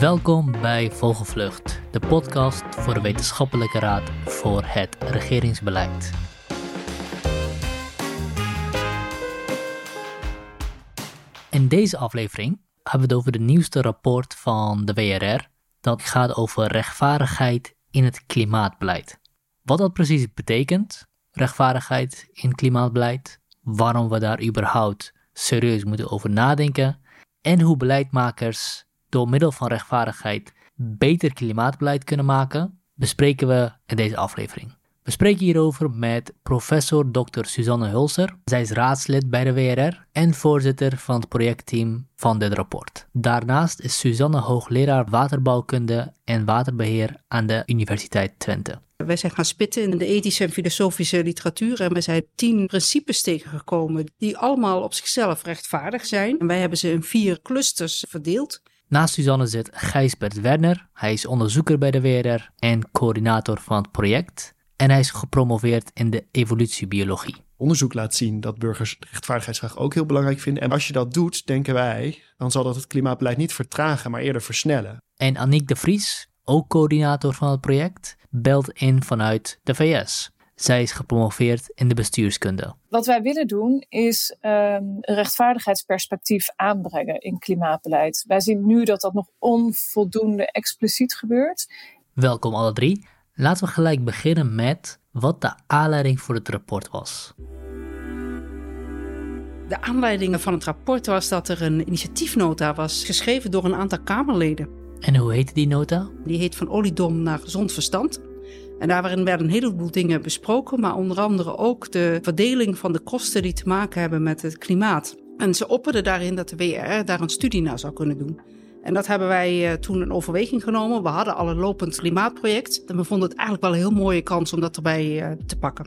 Welkom bij Vogelvlucht, de podcast voor de Wetenschappelijke Raad voor het Regeringsbeleid. In deze aflevering hebben we het over de nieuwste rapport van de WRR. Dat gaat over rechtvaardigheid in het klimaatbeleid. Wat dat precies betekent, rechtvaardigheid in klimaatbeleid, waarom we daar überhaupt serieus moeten over nadenken en hoe beleidmakers door middel van rechtvaardigheid beter klimaatbeleid kunnen maken, bespreken we in deze aflevering. We spreken hierover met professor Dr. Suzanne Hulser. Zij is raadslid bij de WRR en voorzitter van het projectteam van dit rapport. Daarnaast is Suzanne hoogleraar waterbouwkunde en waterbeheer aan de Universiteit Twente. Wij zijn gaan spitten in de ethische en filosofische literatuur en we zijn tien principes tegengekomen die allemaal op zichzelf rechtvaardig zijn. En wij hebben ze in vier clusters verdeeld. Naast Suzanne zit Gijsbert Werner. Hij is onderzoeker bij de WRR en coördinator van het project. En hij is gepromoveerd in de evolutiebiologie. Onderzoek laat zien dat burgers rechtvaardigheidsvraag ook heel belangrijk vinden. En als je dat doet, denken wij, dan zal dat het klimaatbeleid niet vertragen, maar eerder versnellen. En Aniek de Vries, ook coördinator van het project, belt in vanuit de VS. Zij is gepromoveerd in de bestuurskunde. Wat wij willen doen is um, een rechtvaardigheidsperspectief aanbrengen in klimaatbeleid. Wij zien nu dat dat nog onvoldoende expliciet gebeurt. Welkom alle drie. Laten we gelijk beginnen met wat de aanleiding voor het rapport was. De aanleiding van het rapport was dat er een initiatiefnota was geschreven door een aantal Kamerleden. En hoe heette die nota? Die heet Van oliedom naar gezond verstand. En daar werden een heleboel dingen besproken, maar onder andere ook de verdeling van de kosten die te maken hebben met het klimaat. En ze opperden daarin dat de WR daar een studie naar zou kunnen doen. En dat hebben wij uh, toen in overweging genomen. We hadden al een lopend klimaatproject. En we vonden het eigenlijk wel een heel mooie kans om dat erbij uh, te pakken.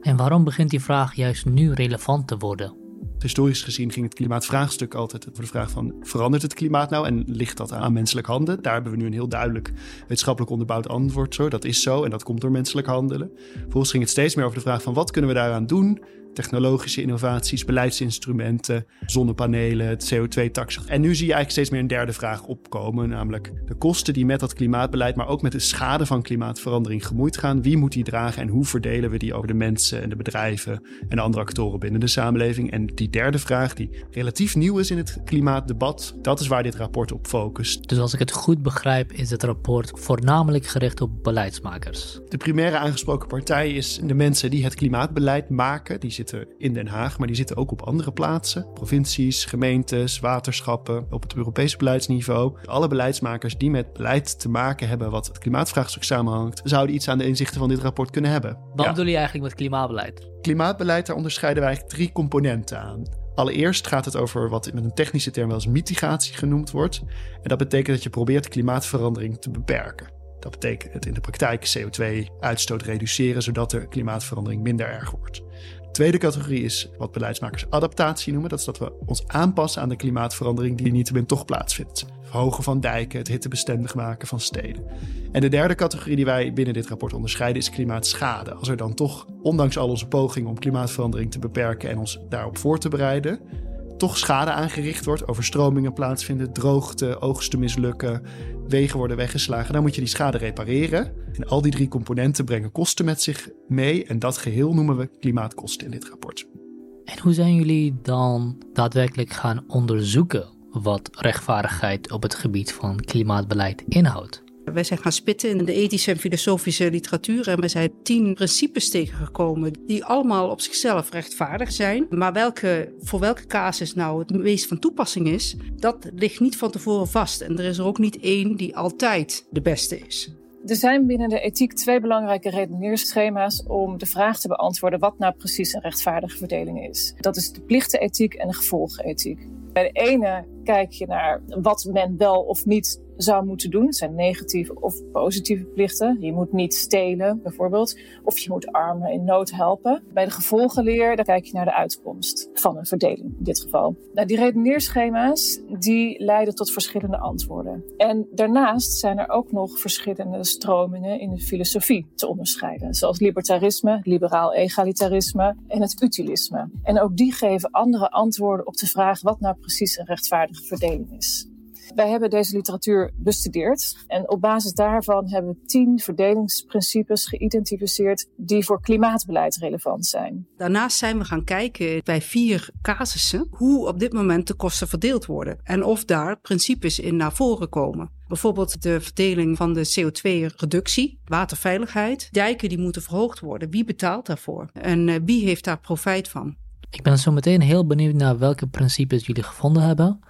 En waarom begint die vraag juist nu relevant te worden? Historisch gezien ging het klimaatvraagstuk altijd over de vraag van verandert het klimaat nou en ligt dat aan menselijk handen? Daar hebben we nu een heel duidelijk wetenschappelijk onderbouwd antwoord. Zo. Dat is zo en dat komt door menselijk handelen. Vervolgens ging het steeds meer over de vraag van wat kunnen we daaraan doen? Technologische innovaties, beleidsinstrumenten, zonnepanelen, het CO2-tax. En nu zie je eigenlijk steeds meer een derde vraag opkomen, namelijk de kosten die met dat klimaatbeleid, maar ook met de schade van klimaatverandering gemoeid gaan. Wie moet die dragen en hoe verdelen we die over de mensen en de bedrijven en de andere actoren binnen de samenleving? En die derde vraag, die relatief nieuw is in het klimaatdebat, dat is waar dit rapport op focust. Dus als ik het goed begrijp, is het rapport voornamelijk gericht op beleidsmakers. De primaire aangesproken partij is de mensen die het klimaatbeleid maken. Die zitten in Den Haag, maar die zitten ook op andere plaatsen. Provincies, gemeentes, waterschappen, op het Europese beleidsniveau. Alle beleidsmakers die met beleid te maken hebben wat het klimaatvraagstuk samenhangt, zouden iets aan de inzichten van dit rapport kunnen hebben. Wat ja. bedoel je eigenlijk met klimaatbeleid? Klimaatbeleid, daar onderscheiden wij eigenlijk drie componenten aan. Allereerst gaat het over wat met een technische term wel eens mitigatie genoemd wordt. En dat betekent dat je probeert klimaatverandering te beperken. Dat betekent in de praktijk CO2-uitstoot reduceren, zodat de klimaatverandering minder erg wordt. Tweede categorie is wat beleidsmakers adaptatie noemen. Dat is dat we ons aanpassen aan de klimaatverandering die niet min toch plaatsvindt. Verhogen van dijken, het hittebestendig maken van steden. En de derde categorie die wij binnen dit rapport onderscheiden is klimaatschade. Als er dan toch, ondanks al onze pogingen om klimaatverandering te beperken en ons daarop voor te bereiden, toch schade aangericht wordt, overstromingen plaatsvinden, droogte, oogsten mislukken, wegen worden weggeslagen, dan moet je die schade repareren. En al die drie componenten brengen kosten met zich mee en dat geheel noemen we klimaatkosten in dit rapport. En hoe zijn jullie dan daadwerkelijk gaan onderzoeken wat rechtvaardigheid op het gebied van klimaatbeleid inhoudt? Wij zijn gaan spitten in de ethische en filosofische literatuur en we zijn tien principes tegengekomen die allemaal op zichzelf rechtvaardig zijn. Maar welke, voor welke casus nou het meest van toepassing is, dat ligt niet van tevoren vast. En er is er ook niet één die altijd de beste is. Er zijn binnen de ethiek twee belangrijke redeneerschema's om de vraag te beantwoorden wat nou precies een rechtvaardige verdeling is. Dat is de plichtenethiek en de gevolgenethiek. Bij de ene kijk je naar wat men wel of niet zou moeten doen. Het zijn negatieve of positieve plichten. Je moet niet stelen, bijvoorbeeld. Of je moet armen in nood helpen. Bij de gevolgenleer, daar kijk je naar de uitkomst van een verdeling in dit geval. Nou, die redeneerschema's, die leiden tot verschillende antwoorden. En daarnaast zijn er ook nog verschillende stromingen in de filosofie te onderscheiden. Zoals libertarisme, liberaal egalitarisme en het utilisme. En ook die geven andere antwoorden op de vraag wat nou precies een verdeling is. Wij hebben deze literatuur bestudeerd en op basis daarvan hebben we tien verdelingsprincipes geïdentificeerd die voor klimaatbeleid relevant zijn. Daarnaast zijn we gaan kijken bij vier casussen hoe op dit moment de kosten verdeeld worden en of daar principes in naar voren komen. Bijvoorbeeld de verdeling van de CO2-reductie, waterveiligheid. Dijken die moeten verhoogd worden. Wie betaalt daarvoor? En uh, wie heeft daar profijt van? Ik ben zo meteen heel benieuwd naar welke principes jullie gevonden hebben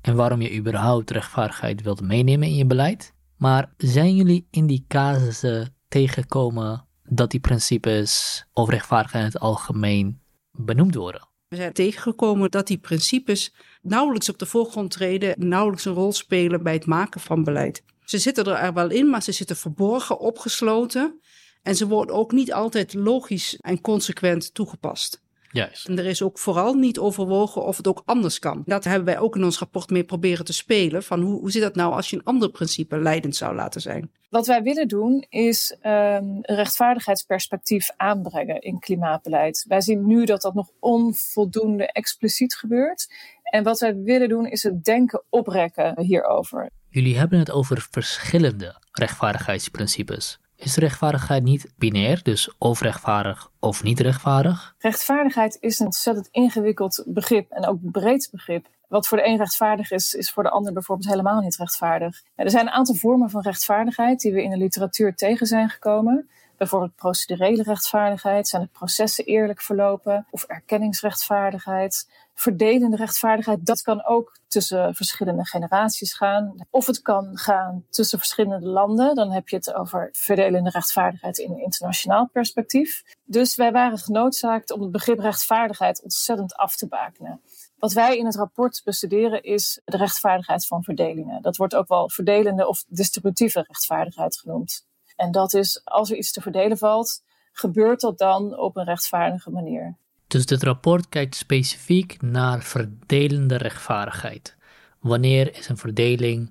en waarom je überhaupt rechtvaardigheid wilt meenemen in je beleid. Maar zijn jullie in die casussen tegengekomen dat die principes of rechtvaardigheid in het algemeen benoemd worden? We zijn tegengekomen dat die principes nauwelijks op de voorgrond treden, nauwelijks een rol spelen bij het maken van beleid. Ze zitten er wel in, maar ze zitten verborgen, opgesloten. En ze worden ook niet altijd logisch en consequent toegepast. Juist. En er is ook vooral niet overwogen of het ook anders kan. Dat hebben wij ook in ons rapport mee proberen te spelen. Van hoe, hoe zit dat nou als je een ander principe leidend zou laten zijn? Wat wij willen doen is um, een rechtvaardigheidsperspectief aanbrengen in klimaatbeleid. Wij zien nu dat dat nog onvoldoende expliciet gebeurt. En wat wij willen doen is het denken oprekken hierover. Jullie hebben het over verschillende rechtvaardigheidsprincipes. Is rechtvaardigheid niet binair, dus of rechtvaardig of niet rechtvaardig? Rechtvaardigheid is een ontzettend ingewikkeld begrip en ook breed begrip. Wat voor de een rechtvaardig is, is voor de ander bijvoorbeeld helemaal niet rechtvaardig. er zijn een aantal vormen van rechtvaardigheid die we in de literatuur tegen zijn gekomen. Bijvoorbeeld procedurele rechtvaardigheid, zijn de processen eerlijk verlopen, of erkenningsrechtvaardigheid. Verdelende rechtvaardigheid, dat kan ook tussen verschillende generaties gaan. Of het kan gaan tussen verschillende landen. Dan heb je het over verdelende rechtvaardigheid in een internationaal perspectief. Dus wij waren genoodzaakt om het begrip rechtvaardigheid ontzettend af te bakenen. Wat wij in het rapport bestuderen is de rechtvaardigheid van verdelingen. Dat wordt ook wel verdelende of distributieve rechtvaardigheid genoemd. En dat is als er iets te verdelen valt, gebeurt dat dan op een rechtvaardige manier. Dus dit rapport kijkt specifiek naar verdelende rechtvaardigheid. Wanneer is een verdeling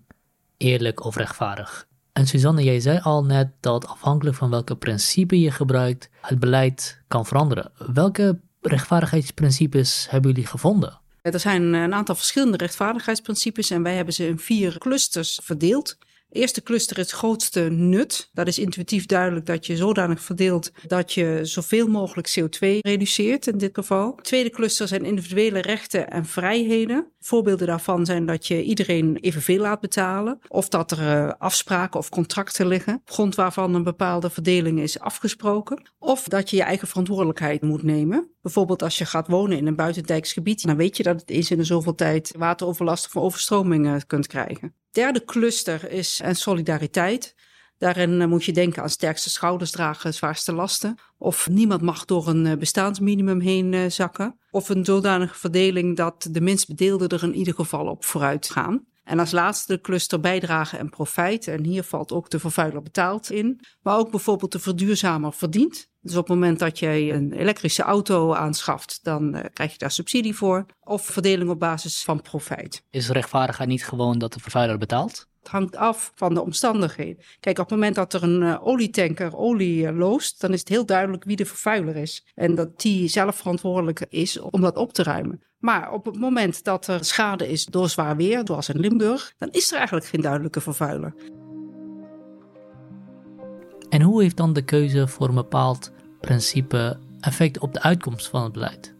eerlijk of rechtvaardig? En Suzanne, jij zei al net dat afhankelijk van welke principe je gebruikt, het beleid kan veranderen. Welke rechtvaardigheidsprincipes hebben jullie gevonden? Er zijn een aantal verschillende rechtvaardigheidsprincipes en wij hebben ze in vier clusters verdeeld eerste cluster het grootste nut. Dat is intuïtief duidelijk dat je zodanig verdeelt dat je zoveel mogelijk CO2 reduceert in dit geval. tweede cluster zijn individuele rechten en vrijheden. Voorbeelden daarvan zijn dat je iedereen evenveel laat betalen. Of dat er uh, afspraken of contracten liggen, op grond waarvan een bepaalde verdeling is afgesproken. Of dat je je eigen verantwoordelijkheid moet nemen. Bijvoorbeeld als je gaat wonen in een buitendijks gebied, dan weet je dat het eens in de zoveel tijd wateroverlast of overstromingen kunt krijgen derde cluster is en solidariteit. Daarin eh, moet je denken aan sterkste schouders dragen, zwaarste lasten. Of niemand mag door een eh, bestaansminimum heen eh, zakken. Of een zodanige verdeling dat de minst bedeelden er in ieder geval op vooruit gaan. En als laatste cluster bijdrage en profijt. En hier valt ook de vervuiler betaald in. Maar ook bijvoorbeeld de verduurzamer verdient. Dus op het moment dat jij een elektrische auto aanschaft, dan uh, krijg je daar subsidie voor. Of verdeling op basis van profijt. Is rechtvaardigheid niet gewoon dat de vervuiler betaalt? Hangt af van de omstandigheden. Kijk, op het moment dat er een uh, olietanker olie uh, loost, dan is het heel duidelijk wie de vervuiler is. En dat die zelf verantwoordelijk is om dat op te ruimen. Maar op het moment dat er schade is door zwaar weer, zoals in Limburg, dan is er eigenlijk geen duidelijke vervuiler. En hoe heeft dan de keuze voor een bepaald principe effect op de uitkomst van het beleid?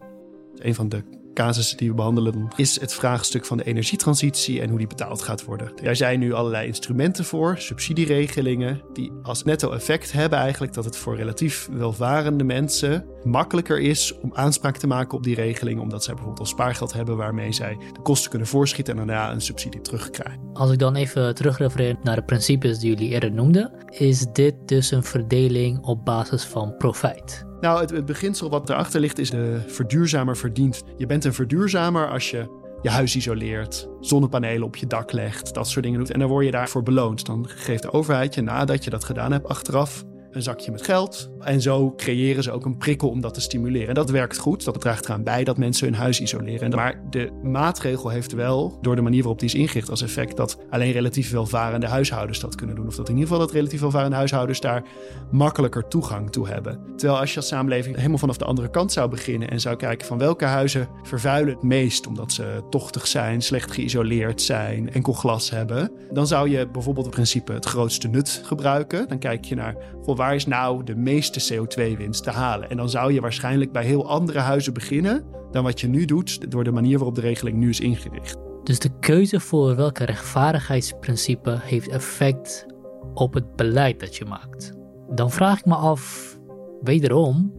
Een van de casussen die we behandelen is het vraagstuk van de energietransitie en hoe die betaald gaat worden. Daar zijn nu allerlei instrumenten voor, subsidieregelingen, die als netto effect hebben eigenlijk dat het voor relatief welvarende mensen makkelijker is om aanspraak te maken op die regeling, omdat zij bijvoorbeeld al spaargeld hebben waarmee zij de kosten kunnen voorschieten en daarna een subsidie terugkrijgen. Als ik dan even terugrefereer naar de principes die jullie eerder noemden, is dit dus een verdeling op basis van profijt. Nou, het, het beginsel wat erachter ligt is de verduurzamer verdient. Je bent een verduurzamer als je je huis isoleert, zonnepanelen op je dak legt, dat soort dingen doet. En dan word je daarvoor beloond. Dan geeft de overheid je nadat je dat gedaan hebt achteraf een zakje met geld. En zo creëren ze ook een prikkel om dat te stimuleren. En dat werkt goed. Dat draagt eraan bij dat mensen hun huis isoleren. Maar de maatregel heeft wel, door de manier waarop die is ingericht, als effect dat alleen relatief welvarende huishoudens dat kunnen doen. Of dat in ieder geval dat relatief welvarende huishoudens daar makkelijker toegang toe hebben. Terwijl als je als samenleving helemaal vanaf de andere kant zou beginnen en zou kijken van welke huizen vervuilen het meest omdat ze tochtig zijn, slecht geïsoleerd zijn, enkel glas hebben, dan zou je bijvoorbeeld het principe het grootste nut gebruiken. Dan kijk je naar waar is nou de meeste CO2-winst te halen. En dan zou je waarschijnlijk bij heel andere huizen beginnen dan wat je nu doet door de manier waarop de regeling nu is ingericht. Dus de keuze voor welke rechtvaardigheidsprincipe heeft effect op het beleid dat je maakt. Dan vraag ik me af, wederom,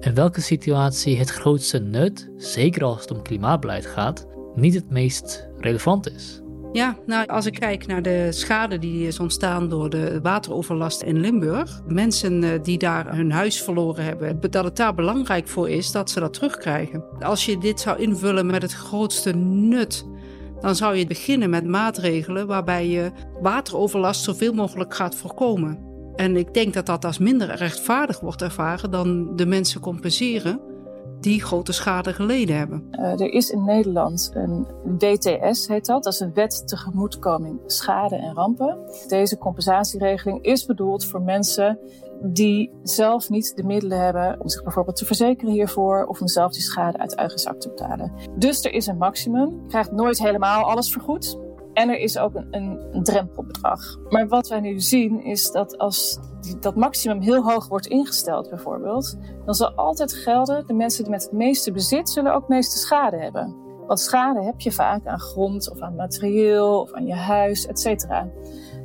in welke situatie het grootste nut, zeker als het om klimaatbeleid gaat, niet het meest relevant is. Ja, nou, als ik kijk naar de schade die is ontstaan door de wateroverlast in Limburg. Mensen eh, die daar hun huis verloren hebben, dat het daar belangrijk voor is dat ze dat terugkrijgen. Als je dit zou invullen met het grootste nut, dan zou je beginnen met maatregelen waarbij je wateroverlast zoveel mogelijk gaat voorkomen. En ik denk dat dat als minder rechtvaardig wordt ervaren dan de mensen compenseren die grote schade geleden hebben. Uh, er is in Nederland een WTS, heet dat. Dat is een wet tegemoetkoming schade en rampen. Deze compensatieregeling is bedoeld voor mensen die zelf niet de middelen hebben om zich bijvoorbeeld te verzekeren hiervoor of om zelf die schade uit eigen zak te betalen. Dus er is een maximum. Je krijgt nooit helemaal alles vergoed. En er is ook een, een, drempelbedrag. Maar wat wij nu zien is dat als dat maximum heel hoog wordt ingesteld, bijvoorbeeld, dan zal altijd gelden: de mensen die met het meeste bezit zullen ook meeste schade hebben. Want schade heb je vaak aan grond of aan materieel of aan je huis, et cetera.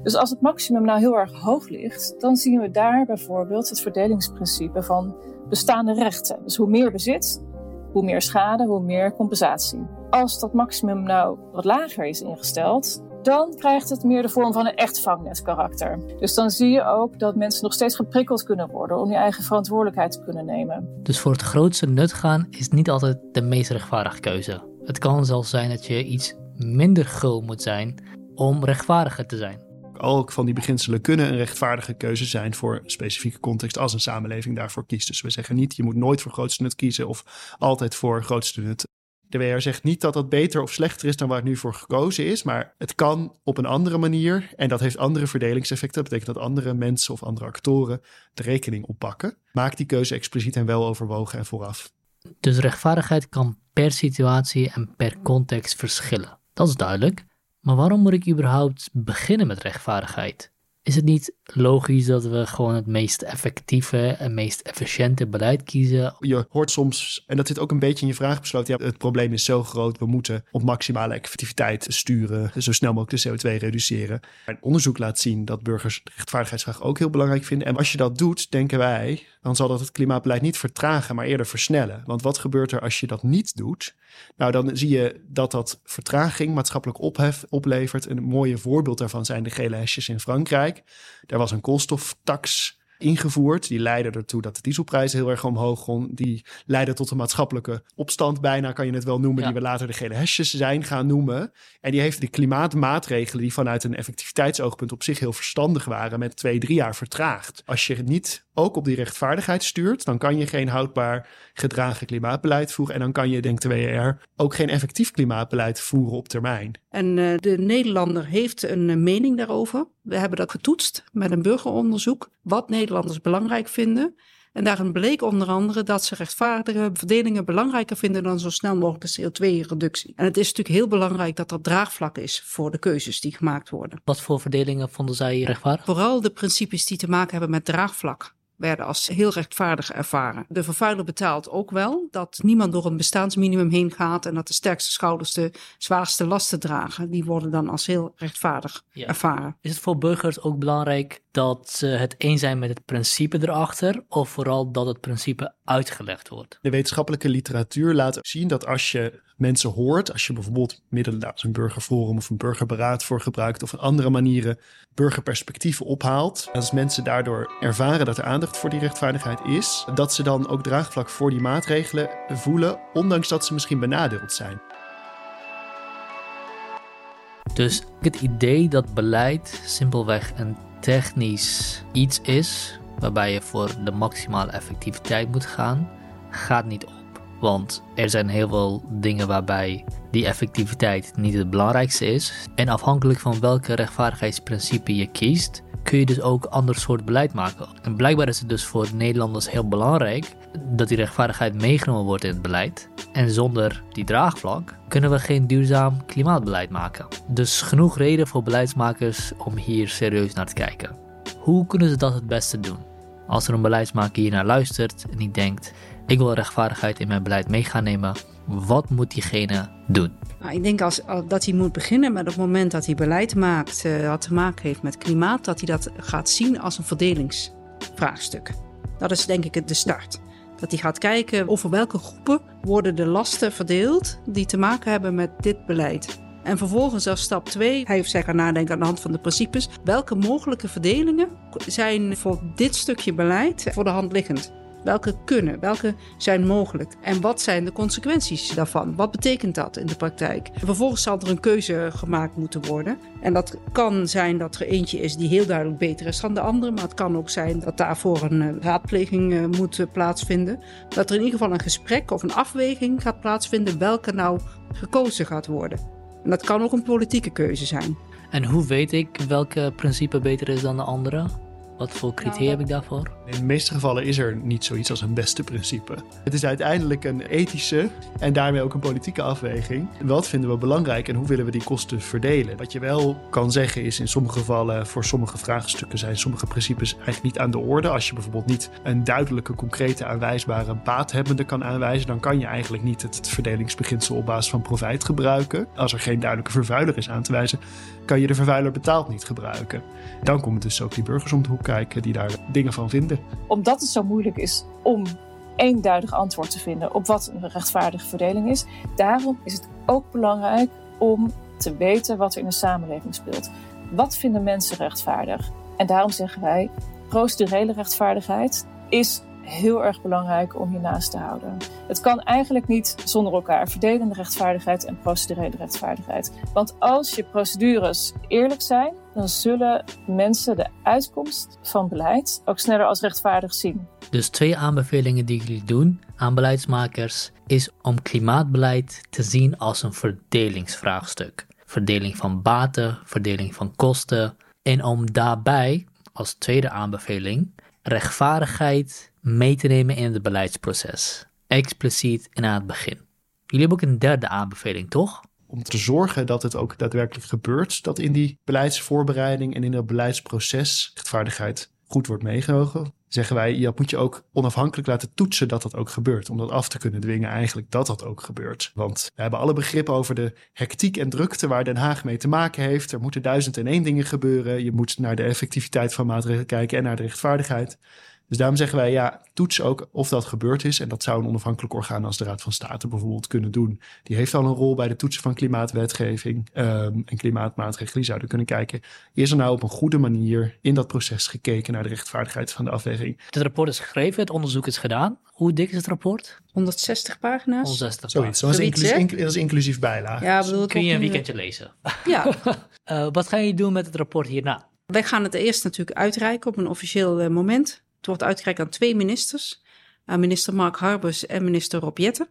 Dus als het maximum nou heel erg hoog ligt, dan zien we daar bijvoorbeeld het verdelingsprincipe van bestaande rechten. Dus hoe meer bezit, hoe meer schade, hoe meer compensatie. Als dat maximum nou wat lager is ingesteld, dan krijgt het meer de vorm van een echt vangnetkarakter. Dus dan zie je ook dat mensen nog steeds geprikkeld kunnen worden om je eigen verantwoordelijkheid te kunnen nemen. Dus voor het grootste nut gaan is niet altijd de meest rechtvaardige keuze. Het kan zelfs zijn dat je iets minder gul moet zijn om rechtvaardiger te zijn ook van die beginselen kunnen een rechtvaardige keuze zijn voor een specifieke context als een samenleving daarvoor kiest. Dus we zeggen niet, je moet nooit voor grootste nut kiezen of altijd voor grootste nut. De WR zegt niet dat dat beter of slechter is dan waar het nu voor gekozen is, maar het kan op een andere manier en dat heeft andere verdelingseffecten. Dat betekent dat andere mensen of andere actoren de rekening oppakken. Maak die keuze expliciet en wel overwogen en vooraf. Dus rechtvaardigheid kan per situatie en per context verschillen. Dat is duidelijk. Maar waarom moet ik überhaupt beginnen met rechtvaardigheid? Is het niet logisch dat we gewoon het meest effectieve en meest efficiënte beleid kiezen? Je hoort soms, en dat zit ook een beetje in je vraag besloten, ja, het probleem is zo groot, we moeten op maximale effectiviteit sturen, zo snel mogelijk de CO2 reduceren. En onderzoek laat zien dat burgers de rechtvaardigheidsvraag ook heel belangrijk vinden. En als je dat doet, denken wij, dan zal dat het klimaatbeleid niet vertragen, maar eerder versnellen. Want wat gebeurt er als je dat niet doet? Nou, dan zie je dat dat vertraging maatschappelijk ophef oplevert. Een mooie voorbeeld daarvan zijn de gele hesjes in Frankrijk. Daar was een koolstoftax ingevoerd. Die leidde ertoe dat de dieselprijzen heel erg omhoog gingen. Die leidde tot een maatschappelijke opstand bijna, kan je het wel noemen, die we later de gele hesjes zijn gaan noemen. En die heeft de klimaatmaatregelen die vanuit een effectiviteitsoogpunt op zich heel verstandig waren, met twee, drie jaar vertraagd. Als je niet ook op die rechtvaardigheid stuurt, dan kan je geen houdbaar gedragen klimaatbeleid voeren. En dan kan je, denkt de WR, ook geen effectief klimaatbeleid voeren op termijn. En uh, de Nederlander heeft een uh, mening daarover. We hebben dat getoetst met een burgeronderzoek. Wat Nederlanders belangrijk vinden. En daarin bleek onder andere dat ze rechtvaardige verdelingen belangrijker vinden dan zo snel mogelijk de CO2-reductie. En het is natuurlijk heel belangrijk dat er draagvlak is voor de keuzes die gemaakt worden. Wat voor verdelingen vonden zij rechtvaardig? Vooral de principes die te maken hebben met draagvlak werden als heel rechtvaardig ervaren. De vervuiler betaalt ook wel dat niemand door een bestaansminimum heen gaat en dat de sterkste schouders de zwaarste lasten dragen. Die worden dan als heel rechtvaardig ervaren. Is het voor burgers ook belangrijk dat ze het eens zijn met het principe erachter of vooral dat het principe uitgelegd wordt? De wetenschappelijke literatuur laat zien dat als je mensen hoort. Als je bijvoorbeeld middelen als een burgerforum of een burgerberaad voor gebruikt of op andere manieren burgerperspectieven ophaalt. Als mensen daardoor ervaren dat er aandacht voor die rechtvaardigheid is, dat ze dan ook draagvlak voor die maatregelen voelen, ondanks dat ze misschien benadeeld zijn. Dus het idee dat beleid simpelweg een technisch iets is waarbij je voor de maximale effectiviteit moet gaan, gaat niet op. Want er zijn heel veel dingen waarbij die effectiviteit niet het belangrijkste is. En afhankelijk van welke rechtvaardigheidsprincipe je kiest, kun je dus ook ander soort beleid maken. En blijkbaar is het dus voor Nederlanders heel belangrijk dat die rechtvaardigheid meegenomen wordt in het beleid. En zonder die draagvlak kunnen we geen duurzaam klimaatbeleid maken. Dus genoeg reden voor beleidsmakers om hier serieus naar te kijken. Hoe kunnen ze dat het beste doen? Als er een beleidsmaker hier naar luistert en die denkt: ik wil rechtvaardigheid in mijn beleid mee gaan nemen, wat moet diegene doen? Nou, ik denk als, dat hij moet beginnen met het moment dat hij beleid maakt uh, wat te maken heeft met klimaat, dat hij dat gaat zien als een verdelingsvraagstuk. Dat is denk ik de start. Dat hij gaat kijken over welke groepen worden de lasten verdeeld die te maken hebben met dit beleid. En vervolgens als stap 2, hij of zij gaat nadenken aan de hand van de principes, welke mogelijke verdelingen zijn voor dit stukje beleid voor de hand liggend. Welke kunnen, welke zijn mogelijk en wat zijn de consequenties daarvan? Wat betekent dat in de praktijk? vervolgens zal er een keuze gemaakt moeten worden. En dat kan zijn dat er eentje is die heel duidelijk beter is dan de andere, maar het kan ook zijn dat daarvoor een eh, raadpleging eh, moet eh, plaatsvinden. Dat er in ieder geval een gesprek of een afweging gaat plaatsvinden welke nou gekozen gaat worden. En dat kan ook een politieke keuze zijn. En hoe weet ik welke principe beter is dan de andere? Wat voor criteria nou, heb ik daarvoor? In de meeste gevallen is er niet zoiets als een beste principe. Het is uiteindelijk een ethische en daarmee ook een politieke afweging. Wat vinden we belangrijk en hoe willen we die kosten verdelen? Wat je wel kan zeggen is in sommige gevallen, voor sommige vraagstukken zijn sommige principes eigenlijk niet aan de orde. Als je bijvoorbeeld niet een duidelijke, concrete, aanwijsbare baathebbende kan aanwijzen, dan kan je eigenlijk niet het verdelingsbeginsel op basis van profijt gebruiken. Als er geen duidelijke vervuiler is aan te wijzen, kan je de vervuiler betaald niet gebruiken. Dan komen dus ook die burgers om de hoek kijken die daar dingen van vinden. Omdat het zo moeilijk is om eenduidig antwoord te vinden op wat een rechtvaardige verdeling is, daarom is het ook belangrijk om te weten wat er in de samenleving speelt. Wat vinden mensen rechtvaardig? En daarom zeggen wij, procedurele rechtvaardigheid is heel erg belangrijk om hiernaast te houden. Het kan eigenlijk niet zonder elkaar, verdelende rechtvaardigheid en procedurele rechtvaardigheid. Want als je procedures eerlijk zijn, dan zullen mensen de uitkomst van beleid ook sneller als rechtvaardig zien. Dus twee aanbevelingen die jullie doen aan beleidsmakers is om klimaatbeleid te zien als een verdelingsvraagstuk. Verdeling van baten, verdeling van kosten en om daarbij als tweede aanbeveling rechtvaardigheid mee te nemen in het beleidsproces. Expliciet en aan het begin. Jullie hebben ook een derde aanbeveling, toch? Om te zorgen dat het ook daadwerkelijk gebeurt, dat in die beleidsvoorbereiding en in het beleidsproces rechtvaardigheid goed wordt meegenomen, zeggen wij, dat moet je ook onafhankelijk laten toetsen dat dat ook gebeurt. Om dat af te kunnen dwingen eigenlijk dat dat ook gebeurt. Want we hebben alle begrippen over de hectiek en drukte waar Den Haag mee te maken heeft. Er moeten duizend en één dingen gebeuren. Je moet naar de effectiviteit van maatregelen kijken en naar de rechtvaardigheid. Dus daarom zeggen wij, ja, toets ook of dat gebeurd is. En dat zou een onafhankelijk orgaan als de Raad van State bijvoorbeeld kunnen doen. Die heeft al een rol bij de toetsen van klimaatwetgeving um, en klimaatmaatregelen. Die zouden kunnen kijken, is er nou op een goede manier in dat proces gekeken naar de rechtvaardigheid van de afweging? Het rapport is geschreven, het onderzoek is gedaan. Hoe dik is het rapport? 160 pagina's. 160 Zoiets, dat is, inclusief, dat is inclusief bijlage. Ja, bedoel, Kun je een weekendje lezen. Ja. uh, wat ga je doen met het rapport hierna? Wij gaan het eerst natuurlijk uitreiken op een officieel uh, moment. Het wordt uitgereikt aan twee ministers, aan minister Mark Harbers en minister Rob Jetten.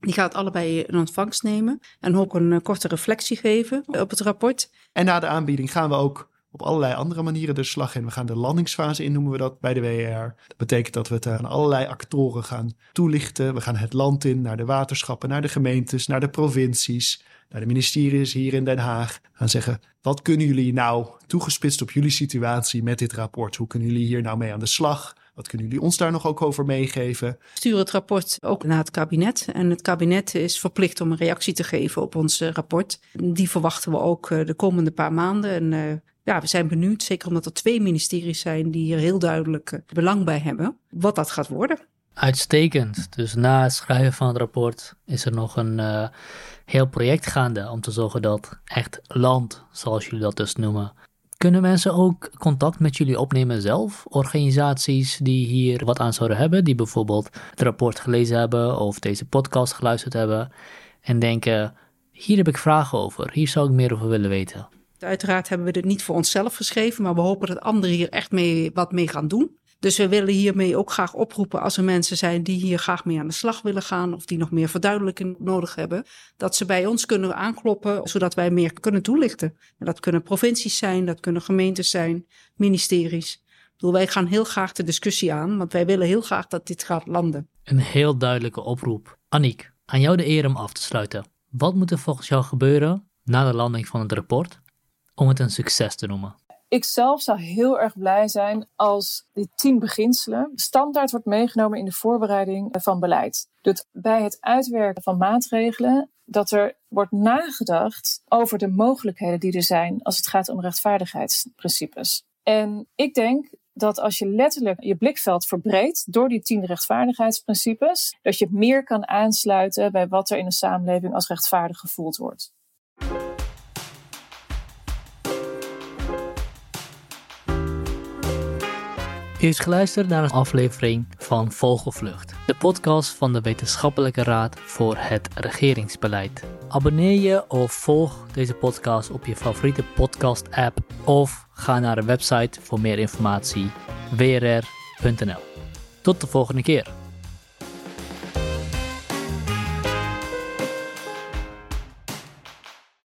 Die gaat allebei in ontvangst nemen en ook een eh, korte reflectie geven op het rapport. En na de aanbieding gaan we ook op allerlei andere manieren de slag in. We gaan de landingsfase in, noemen we dat bij de WER. Dat betekent dat we het aan allerlei actoren gaan toelichten. We gaan het land in, naar de waterschappen, naar de gemeentes, naar de provincies, naar de ministeries hier in Den Haag. Gaan zeggen, wat kunnen jullie nou toegespitst op jullie situatie met dit rapport? Hoe kunnen jullie hier nou mee aan de slag? Wat kunnen jullie ons daar nog ook over meegeven? Stuur het rapport ook naar het kabinet. En het kabinet is verplicht om een reactie te geven op ons rapport. Die verwachten we ook eh, de komende paar maanden. En uh, ja, we zijn benieuwd, zeker omdat er twee ministeries zijn die hier heel duidelijk uh, belang bij hebben, wat dat gaat worden. Uitstekend. Dus na het schrijven van het rapport is er nog een uh, heel project gaande om te zorgen dat echt land, zoals jullie dat dus noemen. Kunnen mensen ook contact met jullie opnemen zelf? Organisaties die hier wat aan zouden hebben, die bijvoorbeeld het rapport gelezen hebben of deze podcast geluisterd hebben en denken: hier heb ik vragen over, hier zou ik meer over willen weten. Uiteraard hebben we dit niet voor onszelf geschreven, maar we hopen dat anderen hier echt mee, wat mee gaan doen. Dus we willen hiermee ook graag oproepen als er mensen zijn die hier graag mee aan de slag willen gaan of die nog meer verduidelijking nodig hebben, dat ze bij ons kunnen aankloppen zodat wij meer kunnen toelichten. En dat kunnen provincies zijn, dat kunnen gemeentes zijn, ministeries. Bedoel, wij gaan heel graag de discussie aan, want wij willen heel graag dat dit gaat landen. Een heel duidelijke oproep. Aniek, aan jou de eer om af te sluiten. Wat moet er volgens jou gebeuren na de landing van het rapport om het een succes te noemen? Ik zelf zou heel erg blij zijn als die tien beginselen standaard wordt meegenomen in de voorbereiding van beleid. Dus bij het uitwerken van maatregelen dat er wordt nagedacht over de mogelijkheden die er zijn als het gaat om rechtvaardigheidsprincipes. En ik denk dat als je letterlijk je blikveld verbreedt door die tien rechtvaardigheidsprincipes, dat je meer kan aansluiten bij wat er in de samenleving als rechtvaardig gevoeld wordt. U heeft geluisterd naar een aflevering van Vogelvlucht, de podcast van de Wetenschappelijke Raad voor het Regeringsbeleid. Abonneer je of volg deze podcast op je favoriete podcast-app of ga naar de website voor meer informatie wrr.nl. Tot de volgende keer.